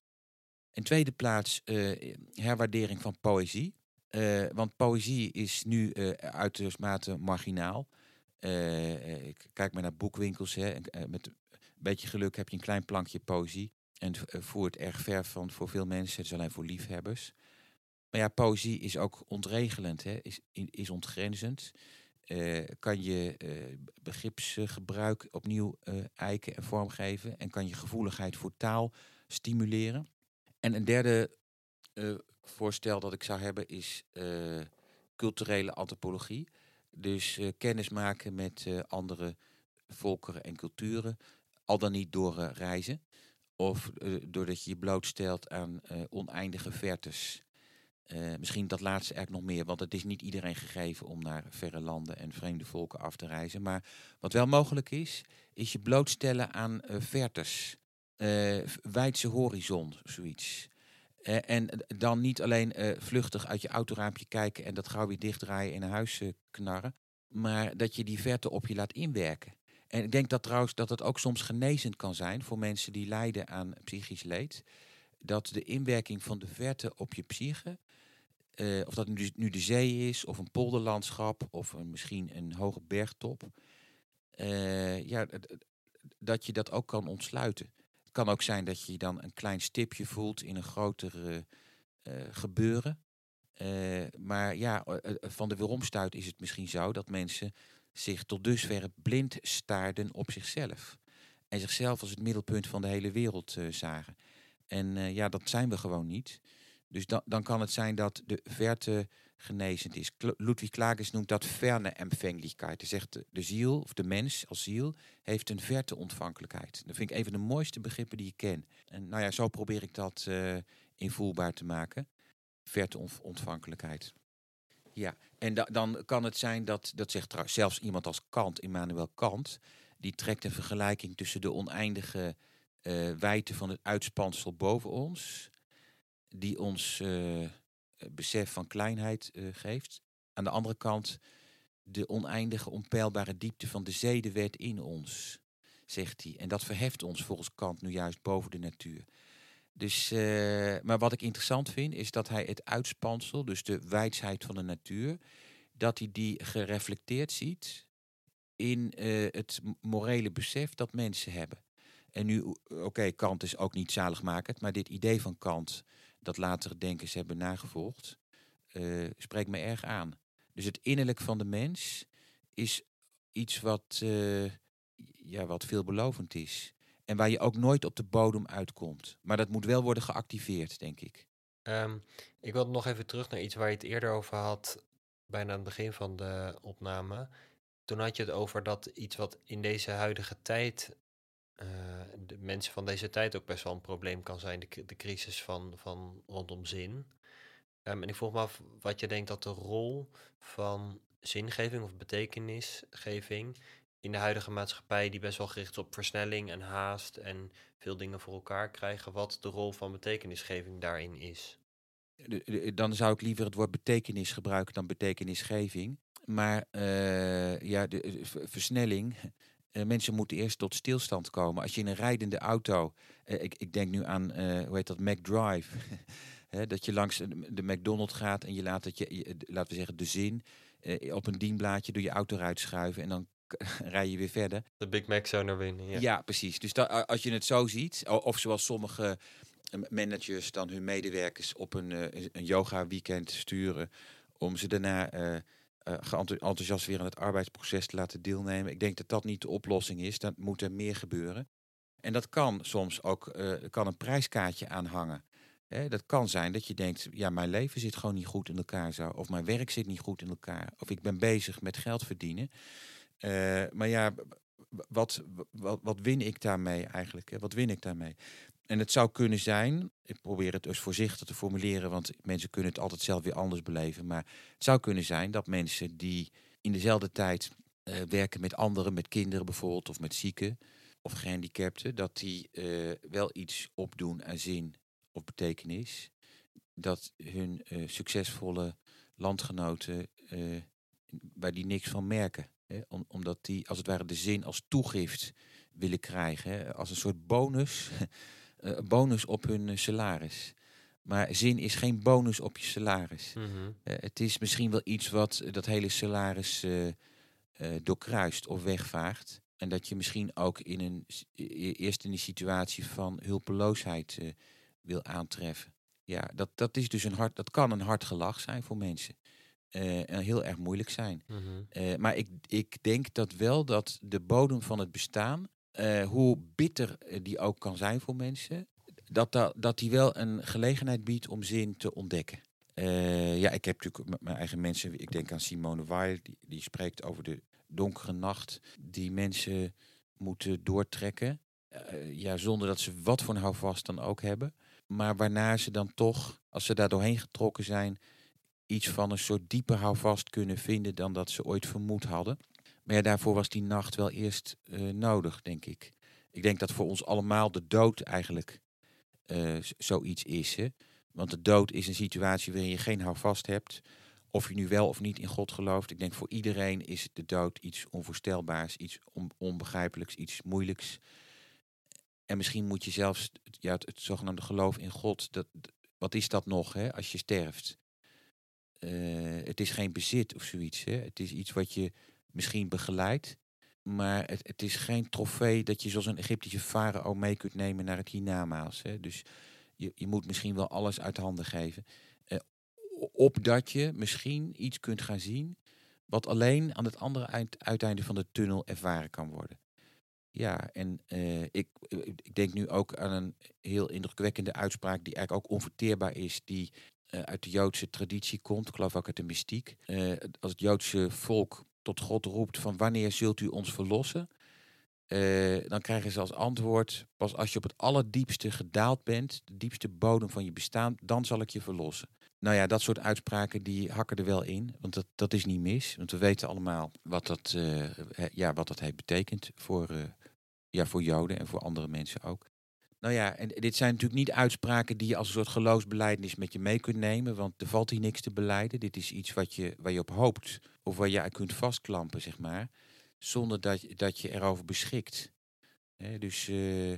In tweede plaats herwaardering van poëzie. Uh, want poëzie is nu uh, uitermate marginaal. Uh, ik kijk maar naar boekwinkels. Hè, en, met een beetje geluk heb je een klein plankje poëzie. En voert erg ver van voor veel mensen. Het is alleen voor liefhebbers. Maar ja, poëzie is ook ontregelend, hè, is, is ontgrenzend. kan je begripsgebruik opnieuw eiken en vormgeven. En kan je gevoeligheid voor taal stimuleren. En een derde voorstel dat ik zou hebben is uh, culturele antropologie. Dus uh, kennis maken met uh, andere volkeren en culturen, al dan niet door reizen. Of doordat je je blootstelt aan oneindige vertes. misschien dat laatste eigenlijk nog meer, want het is niet iedereen gegeven om naar verre landen en vreemde volken af te reizen. Maar wat wel mogelijk is, is je blootstellen aan vertes. wijdse horizon, zoiets. Uh, en dan niet alleen uh, vluchtig uit je autoraampje kijken en dat gauw weer dichtdraaien in een huis knarren. Maar dat je die verte op je laat inwerken. En ik denk dat trouwens dat het ook soms genezend kan zijn voor mensen die lijden aan psychisch leed. dat de inwerking van de verte op je psyche, eh, of dat nu, nu de zee is, of een polderlandschap, of misschien een hoge bergtop, eh, ja, dat je dat ook kan ontsluiten. Kan ook zijn dat je dan een klein stipje voelt in een groter uh, gebeuren. maar ja, van de weeromstuit is het misschien zo dat mensen zich tot dusver blind staarden op zichzelf. En zichzelf als het middelpunt van de hele wereld zagen. En ja, dat zijn we gewoon niet. Dus dan, dan kan het zijn dat de verte genezend is. Ludwig Klages noemt dat ferne empfänglichkeit. Hij zegt de, ziel, of de mens als ziel, heeft een verte ontvankelijkheid. Dat vind ik een van de mooiste begrippen die ik ken. En nou ja, zo probeer ik dat uh, invoelbaar te maken. Verte ontvankelijkheid. Ja, en da dan kan het zijn dat, dat zegt trouwens zelfs iemand als Kant, Immanuel Kant, die trekt een vergelijking tussen de oneindige uh, wijdte van het uitspansel boven ons die ons uh, besef van kleinheid uh, geeft. Aan de andere kant de oneindige, onpeilbare diepte van de zedewet in ons, zegt hij. En dat verheft ons volgens Kant nu juist boven de natuur. Dus, uh, maar wat ik interessant vind, is dat hij het uitspansel, dus de wijsheid van de natuur, dat hij die gereflecteerd ziet in het morele besef dat mensen hebben. En nu, oké, Kant is ook niet zaligmakend, maar dit idee van Kant dat latere denkers hebben nagevolgd, uh, spreekt me erg aan. Dus het innerlijk van de mens is iets wat, uh, ja, wat veelbelovend is. En waar je ook nooit op de bodem uitkomt. Maar dat moet wel worden geactiveerd, denk ik. Um, ik wil nog even terug naar iets waar je het eerder over had, bijna aan het begin van de opname. Toen had je het over dat iets wat in deze huidige tijd uh, de mensen van deze tijd ook best wel een probleem kan zijn, de, de crisis van, van rondom zin. Um, en ik vroeg me af wat je denkt dat de rol van zingeving of betekenisgeving in de huidige maatschappij, die best wel gericht is op versnelling en haast en veel dingen voor elkaar krijgen, wat de rol van betekenisgeving daarin is. Dan zou ik liever het woord betekenis gebruiken dan betekenisgeving. Maar uh, ja, de, versnelling uh, mensen moeten eerst tot stilstand komen. Als je in een rijdende auto, uh, ik, ik, denk nu aan, uh, hoe heet dat, McDrive. *laughs* dat je langs de McDonald's gaat en je laat het je, je laten we zeggen, de zin op een dienblaadje door je auto uitschuiven en dan *laughs* rij je weer verder. De Big Mac zo naar binnen. Ja, ja precies. Dus dat, als je het zo ziet, of zoals sommige managers dan hun medewerkers op een, een yoga weekend sturen om ze daarna enthousiast weer aan het arbeidsproces te laten deelnemen. Ik denk dat dat niet de oplossing is. Dat moet er meer gebeuren. En dat kan soms ook uh, kan een prijskaartje aanhangen. Hè, dat kan zijn dat je denkt, ja, mijn leven zit gewoon niet goed in elkaar zo. Of mijn werk zit niet goed in elkaar. Of ik ben bezig met geld verdienen. Uh, maar ja, wat, wat, wat win ik daarmee eigenlijk? Wat win ik daarmee? En het zou kunnen zijn, ik probeer het dus voorzichtig te formuleren, want mensen kunnen het altijd zelf weer anders beleven. Maar het zou kunnen zijn dat mensen die in dezelfde tijd uh, werken met anderen, met kinderen bijvoorbeeld, of met zieken of gehandicapten, dat die uh, wel iets opdoen aan zin of betekenis. Dat hun uh, succesvolle landgenoten, waar die niks van merken. Hè, om, omdat die als het ware de zin als toegift willen krijgen, hè, als een soort bonus. Uh, bonus op hun eh, salaris. Maar zin is geen bonus op je salaris. Mm -hmm. uh, het is misschien wel iets wat dat hele salaris uh, doorkruist of wegvaagt. En dat je misschien ook in een, eerst in een situatie van hulpeloosheid wil aantreffen. Ja, dat, dat, is dus een hard, dat kan een hard gelach zijn voor mensen. en heel erg moeilijk zijn. Mm -hmm. maar ik, ik denk dat wel dat de bodem van het bestaan uh, hoe bitter die ook kan zijn voor mensen, dat, dat, dat die wel een gelegenheid biedt om zin te ontdekken. Uh, ja, ik heb natuurlijk mijn eigen mensen, ik denk aan Simone Weil, die, die spreekt over de donkere nacht die mensen moeten doortrekken. Ja, zonder dat ze wat voor een houvast dan ook hebben. Maar waarna ze dan toch, als ze daar doorheen getrokken zijn, iets van een soort dieper houvast kunnen vinden dan dat ze ooit vermoed hadden. Maar daarvoor was die nacht wel eerst uh, nodig, denk ik. Ik denk dat voor ons allemaal de dood eigenlijk uh, zoiets is. Hè? Want de dood is een situatie waarin je geen houvast hebt. Of je nu wel of niet in God gelooft. Ik denk voor iedereen is de dood iets onvoorstelbaars, iets on onbegrijpelijks, iets moeilijks. En misschien moet je zelfs ja, het, het zogenaamde geloof in God, dat, wat is dat nog hè, als je sterft? Eh, het is geen bezit of zoiets. Hè? Het is iets wat je misschien begeleidt. Maar het, het is geen trofee dat je zoals een Egyptische farao mee kunt nemen naar het hiernamaals. Hè? Dus je, je moet misschien wel alles uit handen geven. Uh, opdat je misschien iets kunt gaan zien wat alleen aan het andere eind, uiteinde van de tunnel ervaren kan worden. Ja, en uh, ik, ik denk nu ook aan een heel indrukwekkende uitspraak die eigenlijk ook onverteerbaar is, die uh, uit de Joodse traditie komt, ik geloof ook uit de mystiek. Als het Joodse volk tot God roept van wanneer zult u ons verlossen? Uh, dan krijgen ze als antwoord, pas als je op het allerdiepste gedaald bent, de diepste bodem van je bestaan, dan zal ik je verlossen. Nou ja, dat soort uitspraken die hakken er wel in, want dat, dat is niet mis. Want we weten allemaal wat dat, uh, ja, wat dat heeft betekend voor, uh, ja, voor Joden en voor andere mensen ook. Nou ja, en dit zijn natuurlijk niet uitspraken die je als een soort geloofsbelijdenis met je mee kunt nemen, want er valt hier niks te beleiden. Dit is iets wat je, waar je op hoopt of waar je aan kunt vastklampen, zeg maar, zonder dat, dat je erover beschikt. Dus uh,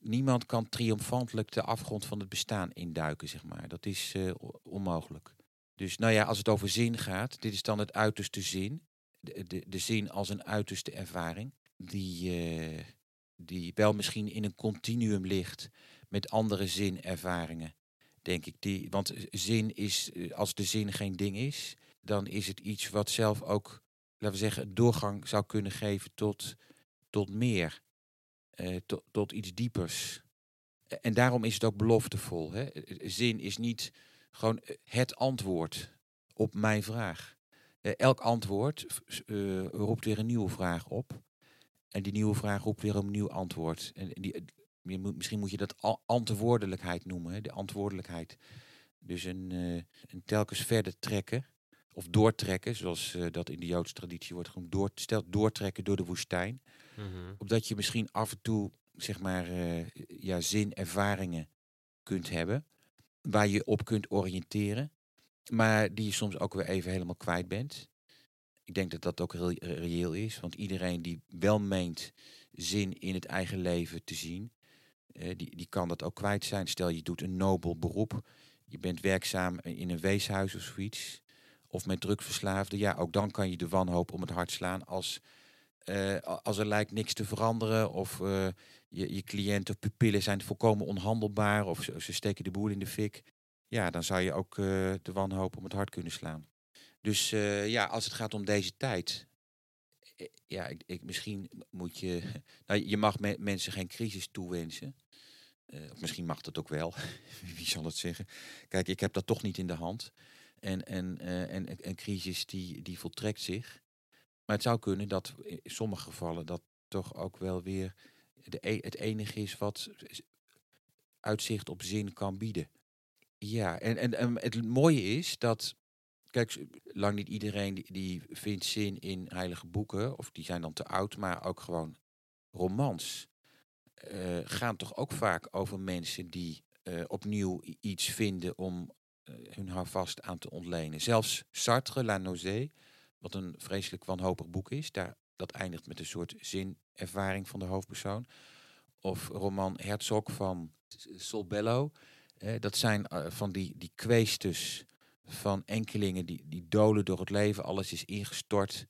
niemand kan triomfantelijk de afgrond van het bestaan induiken, zeg maar. Dat is uh, onmogelijk. Dus nou ja, als het over zin gaat, dit is dan het uiterste zin. De, zin als een uiterste ervaring, die, uh, die wel misschien in een continuum ligt met andere zinervaringen, denk ik. Die, want zin is, als de zin geen ding is, dan is het iets wat zelf ook, laten we zeggen, doorgang zou kunnen geven tot, tot meer, uh, tot, tot iets diepers. En daarom is het ook beloftevol. Hè? Zin is niet gewoon het antwoord op mijn vraag. Elk antwoord roept weer een nieuwe vraag op. En die nieuwe vraag roept weer een nieuw antwoord. En die, je moet, misschien moet je dat antwoordelijkheid noemen, hè? de antwoordelijkheid. Dus een, een telkens verder trekken of doortrekken, zoals uh, dat in de Joodse traditie wordt genoemd, door, stel, doortrekken door de woestijn. Mm -hmm. Opdat je misschien af en toe, zeg maar, uh, ja, zinervaringen kunt hebben, waar je op kunt oriënteren, maar die je soms ook weer even helemaal kwijt bent. Ik denk dat dat ook heel reëel is, want iedereen die wel meent zin in het eigen leven te zien, uh, die, die kan dat ook kwijt zijn. Stel je doet een nobel beroep, je bent werkzaam in een weeshuis of zoiets, of met drugsverslaafden, ja, ook dan kan je de wanhoop om het hart slaan als, uh, als er lijkt niks te veranderen of uh, je, je cliënt of pupillen zijn volkomen onhandelbaar of ze, steken de boel in de fik. Ja, dan zou je ook de wanhoop om het hart kunnen slaan. Dus ja, als het gaat om deze tijd, ja, ik, ik, misschien moet je, *laughs* nou, je mag me, mensen geen crisis toewensen. of misschien mag dat ook wel, *laughs* wie zal het zeggen. Kijk, ik heb dat toch niet in de hand. En, en, uh, en een crisis die, die voltrekt zich. Maar het zou kunnen dat in sommige gevallen dat toch ook wel weer de, e het enige is wat uitzicht op zin kan bieden. Ja, en, en, en het mooie is dat, kijk, lang niet iedereen die, die vindt zin in heilige boeken, of die zijn dan te oud, maar ook gewoon romans. Uh, gaan toch ook vaak over mensen die uh, opnieuw iets vinden om uh, hun houvast aan te ontlenen. Zelfs Sartre, La Nausée, wat een vreselijk wanhopig boek is, daar, dat eindigt met een soort zinervaring van de hoofdpersoon. Of roman Herzog van Solbello. Dat zijn van die, die kweestes van enkelingen die, die dolen door het leven. Alles is ingestort.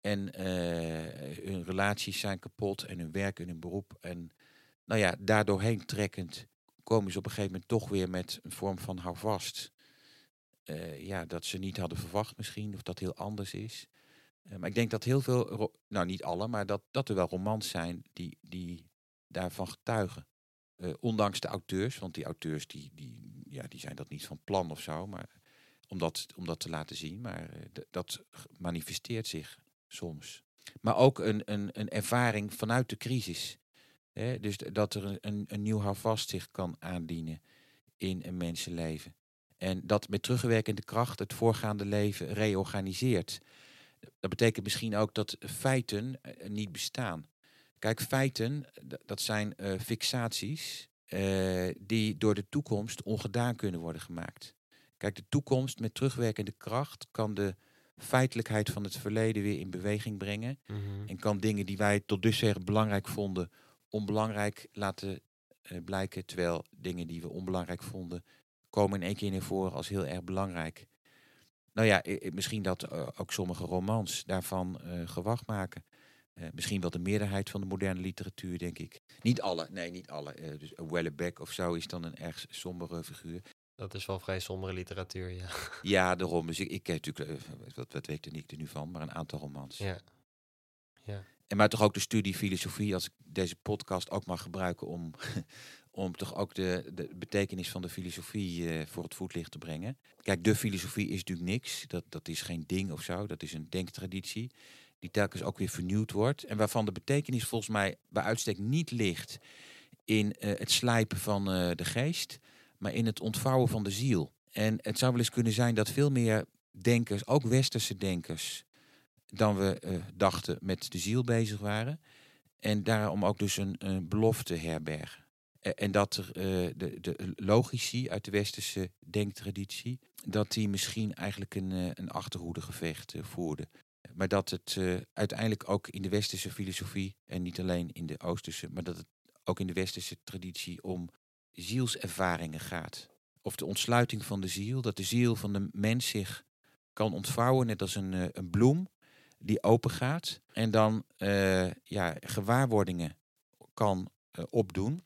en hun relaties zijn kapot en hun werk en hun beroep. En nou ja, daardoorheen trekkend komen ze op een gegeven moment toch weer met een vorm van houvast. Uh, ja, dat ze niet hadden verwacht misschien, of dat heel anders is. Maar ik denk dat heel veel, nou niet alle, maar dat, dat er wel romans zijn die, die daarvan getuigen. Ondanks de auteurs, want die auteurs die, die, ja, die zijn dat niet van plan of zo, maar om dat, om dat te laten zien. Maar dat manifesteert zich soms. Maar ook een, een, een ervaring vanuit de crisis. Hè, dus dat er een, een nieuw houvast zich kan aandienen in een mensenleven. En dat met terugwerkende kracht het voorgaande leven reorganiseert. Dat betekent misschien ook dat feiten eh, niet bestaan. Kijk, feiten, dat zijn uh, fixaties uh, die door de toekomst ongedaan kunnen worden gemaakt. Kijk, de toekomst met terugwerkende kracht kan de feitelijkheid van het verleden weer in beweging brengen. Mm -hmm. En kan dingen die wij tot dusver belangrijk vonden onbelangrijk laten eh, blijken. Terwijl dingen die we onbelangrijk vonden, komen in één keer naar voren als heel erg belangrijk. Nou ja, misschien dat eh, ook sommige romans daarvan uh, gewacht maken. Misschien wel de meerderheid van de moderne literatuur, denk ik. Niet alle, nee, niet alle. dus Wellebeck of zo is dan een erg sombere figuur. Dat is wel vrij sombere literatuur, ja. *laughs* Ja, daarom. Dus ik, ik ken natuurlijk, wat, wat weet ik er nu van, maar een aantal romans. Ja. ja. En maar toch ook de studie filosofie, als ik deze podcast ook mag gebruiken om, *laughs* om toch ook de, de betekenis van de filosofie uh, voor het voetlicht te brengen. Kijk, de filosofie is natuurlijk niks. Dat, dat is geen ding of zo. Dat is een denktraditie die telkens ook weer vernieuwd wordt. En waarvan de betekenis volgens mij bij uitstek niet ligt in uh, het slijpen van uh, de geest, maar in het ontvouwen van de ziel. En het zou wel eens kunnen zijn dat veel meer denkers, ook westerse denkers, dan we uh, dachten met de ziel bezig waren. En daarom ook dus een, belofte herbergen. En dat er de, de logici uit de westerse denktraditie, dat die misschien eigenlijk een, een achterhoedegevecht voerden. Maar dat het uiteindelijk ook in de westerse filosofie, en niet alleen in de oosterse, maar dat het ook in de westerse traditie om zielservaringen gaat. Of de ontsluiting van de ziel, dat de ziel van de mens zich kan ontvouwen, net als een, een bloem die open gaat en dan uh, ja, gewaarwordingen kan opdoen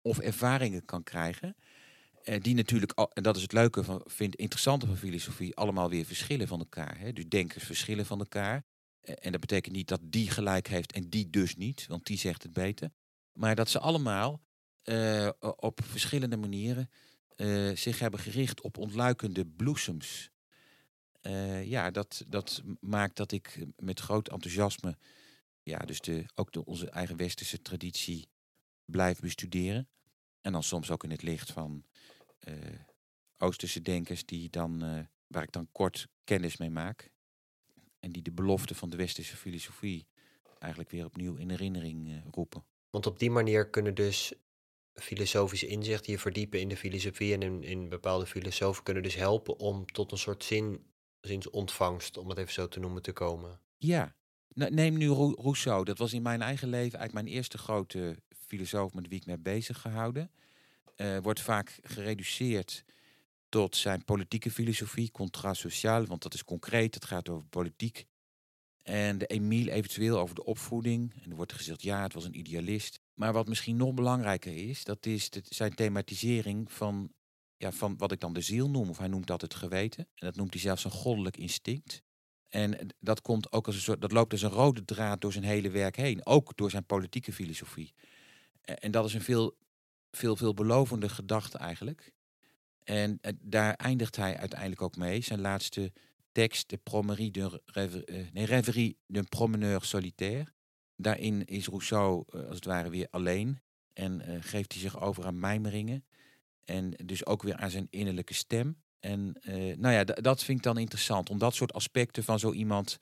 of ervaringen kan krijgen. Uh, die natuurlijk, en dat is het leuke van, vind interessante van filosofie, allemaal weer verschillen van elkaar. Hè? Dus denkers verschillen van elkaar. En dat betekent niet dat die gelijk heeft en die dus niet, want die zegt het beter. Maar dat ze allemaal op verschillende manieren zich hebben gericht op ontluikende bloesems ja, dat, dat maakt dat ik met groot enthousiasme, ja, dus de, ook de, onze eigen westerse traditie blijf bestuderen. En dan soms ook in het licht van Oosterse denkers die dan, uh, waar ik dan kort kennis mee maak. En die de belofte van de westerse filosofie eigenlijk weer opnieuw in herinnering roepen. Want op die manier kunnen dus filosofische inzichten je verdiepen in de filosofie en in, in bepaalde filosofen kunnen dus helpen om tot een soort zin ontvangst, om het even zo te noemen, te komen. Ja, neem nu Rousseau. Dat was in mijn eigen leven eigenlijk mijn eerste grote filosoof met wie ik me bezig gehouden. Uh, wordt vaak gereduceerd tot zijn politieke filosofie, contrat sociaal, want dat is concreet, het gaat over politiek. En de Emile eventueel over de opvoeding. En er wordt gezegd, ja, het was een idealist. Maar wat misschien nog belangrijker is, dat is zijn thematisering van ja, van wat ik dan de ziel noem, of hij noemt dat het geweten. En dat noemt hij zelfs een goddelijk instinct. En dat komt ook als een soort, dat loopt als een rode draad door zijn hele werk heen, ook door zijn politieke filosofie. En dat is een veel, veel, veel belovende gedachte eigenlijk. En daar eindigt hij uiteindelijk ook mee. Zijn laatste tekst, de Promerie d'un rêverie, nee, rêverie d'un promeneur solitaire. Daarin is Rousseau eh, als het ware weer alleen en geeft hij zich over aan mijmeringen. En dus ook weer aan zijn innerlijke stem. En nou ja, dat vind ik dan interessant. Om dat soort aspecten van zo iemand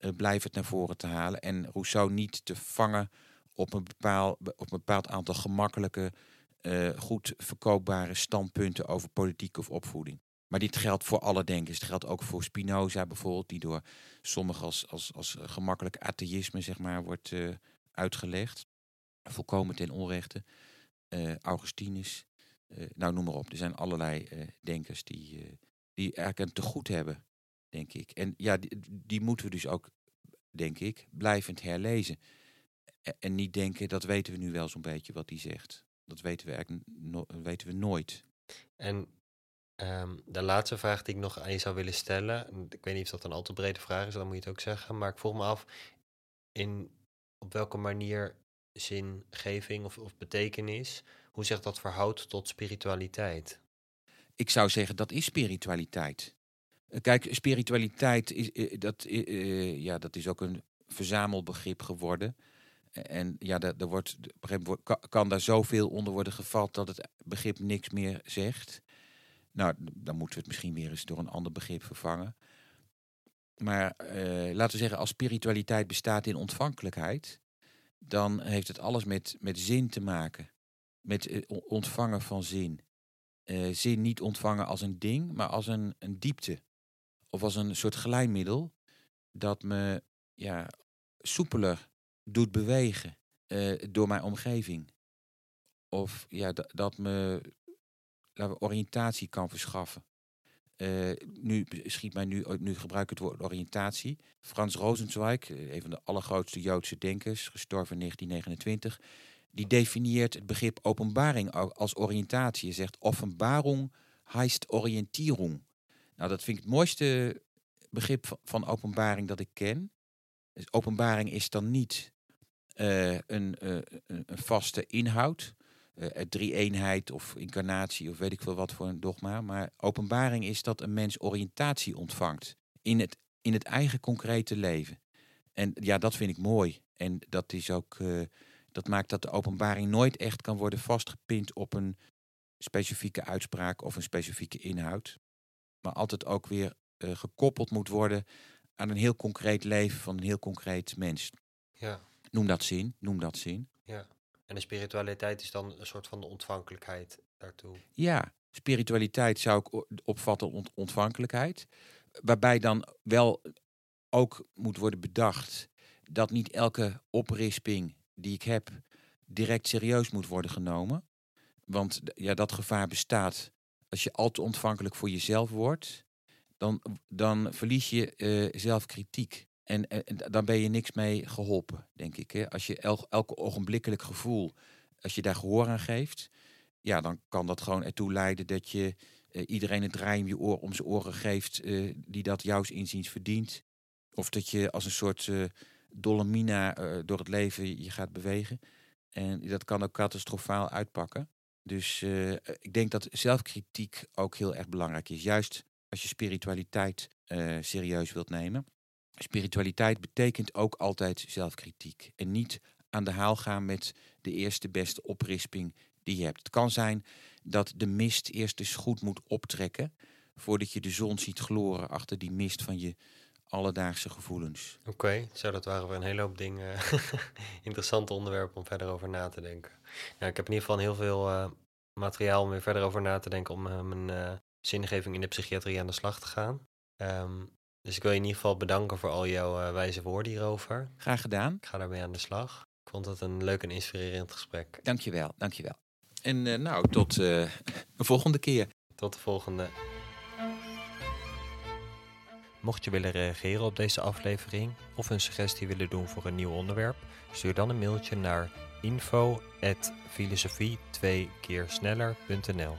uh, blijvend naar voren te halen. En Rousseau niet te vangen op een bepaald, op een bepaald aantal gemakkelijke, uh, goed verkoopbare standpunten over politiek of opvoeding. Maar dit geldt voor alle denkers. Het geldt ook voor Spinoza bijvoorbeeld, die door sommigen als, als, als gemakkelijk atheïsme zeg maar, wordt uitgelegd. Volkomen ten onrechte. Augustinus. Uh, nou, noem maar op. Er zijn allerlei denkers die, die eigenlijk een tegoed hebben, denk ik. En ja, die, die, moeten we dus ook, denk ik, blijvend herlezen. En niet denken, dat weten we nu wel zo'n beetje wat die zegt. Dat weten we eigenlijk no weten we nooit. En um, de laatste vraag die ik nog aan je zou willen stellen, ik weet niet of dat een al te brede vraag is, dan moet je het ook zeggen, maar ik vroeg me af, in, op welke manier zingeving of, of betekenis hoe zich dat verhoudt tot spiritualiteit? Ik zou zeggen dat is spiritualiteit. Eh, kijk, spiritualiteit is, eh, dat, uh, ja, dat is ook een verzamelbegrip geworden. En ja, er, wordt, kan daar zoveel onder worden gevat dat het begrip niks meer zegt. Nou, dan moeten we het misschien weer eens door een ander begrip vervangen. Maar laten we zeggen, als spiritualiteit bestaat in ontvankelijkheid, dan heeft het alles met, met zin te maken met eh, ontvangen van zin. Uh, zin niet ontvangen als een ding, maar als een, een diepte. Of als een soort glijmiddel dat me ja, soepeler doet bewegen. eh, door mijn omgeving. Of ja, dat, me oriëntatie kan verschaffen. Eh, nu schiet mij nu, nu gebruik ik het woord oriëntatie. Frans Rosenzweig, eh, een van de allergrootste Joodse denkers, gestorven in 1929, die definieert het begrip openbaring als oriëntatie. Hij zegt offenbarung heist oriëntierung. Nou, dat vind ik het mooiste begrip van openbaring dat ik ken. Dus openbaring is dan niet een, uh, een, vaste inhoud, uh, drie-eenheid of incarnatie of weet ik veel wat voor een dogma. Maar openbaring is dat een mens oriëntatie ontvangt in het, in het eigen concrete leven. En ja, dat vind ik mooi. En dat is ook, dat maakt dat de openbaring nooit echt kan worden vastgepind op een specifieke uitspraak of een specifieke inhoud. Maar altijd ook weer gekoppeld moet worden aan een heel concreet leven van een heel concreet mens. Ja. Noem dat zin, noem dat zin. Ja. En de spiritualiteit is dan een soort van de ontvankelijkheid daartoe. Ja, spiritualiteit zou ik opvatten ont ontvankelijkheid. Waarbij dan wel ook moet worden bedacht dat niet elke oprisping die ik heb direct serieus moet worden genomen. Want ja, dat gevaar bestaat als je al te ontvankelijk voor jezelf wordt dan, dan verlies je uh, zelfkritiek. En, dan ben je niks mee geholpen, denk ik. Hè? Als je el, elke ogenblikkelijk gevoel, als je daar gehoor aan geeft, ja, dan kan dat gewoon ertoe leiden dat je uh, iedereen het draai om, je oor, om zijn oren geeft uh, die dat jouw inziens verdient. Of dat je als een soort dolle mina door het leven je gaat bewegen. En dat kan ook catastrofaal uitpakken. Dus ik denk dat zelfkritiek ook heel erg belangrijk is. Juist als je spiritualiteit uh, serieus wilt nemen. Spiritualiteit betekent ook altijd zelfkritiek. En niet aan de haal gaan met de eerste beste oprisping die je hebt. Het kan zijn dat de mist eerst eens goed moet optrekken. voordat je de zon ziet gloren achter die mist van je alledaagse gevoelens. Oké, zo dat waren weer een hele hoop dingen. *laughs* Interessante onderwerpen om verder over na te denken. Nou, ik heb in ieder geval heel veel uh, materiaal om weer verder over na te denken om uh, mijn zingeving in de psychiatrie aan de slag te gaan. Um, dus ik wil je in ieder geval bedanken voor al jouw uh, wijze woorden hierover. Graag gedaan. Ik ga daarmee aan de slag. Ik vond het een leuk en inspirerend gesprek. Dankjewel, dankjewel. En uh, nou, tot uh, een volgende keer. Tot de volgende. Mocht je willen reageren op deze aflevering of een suggestie willen doen voor een nieuw onderwerp, stuur dan een mailtje naar info@filosofie2keersneller.nl.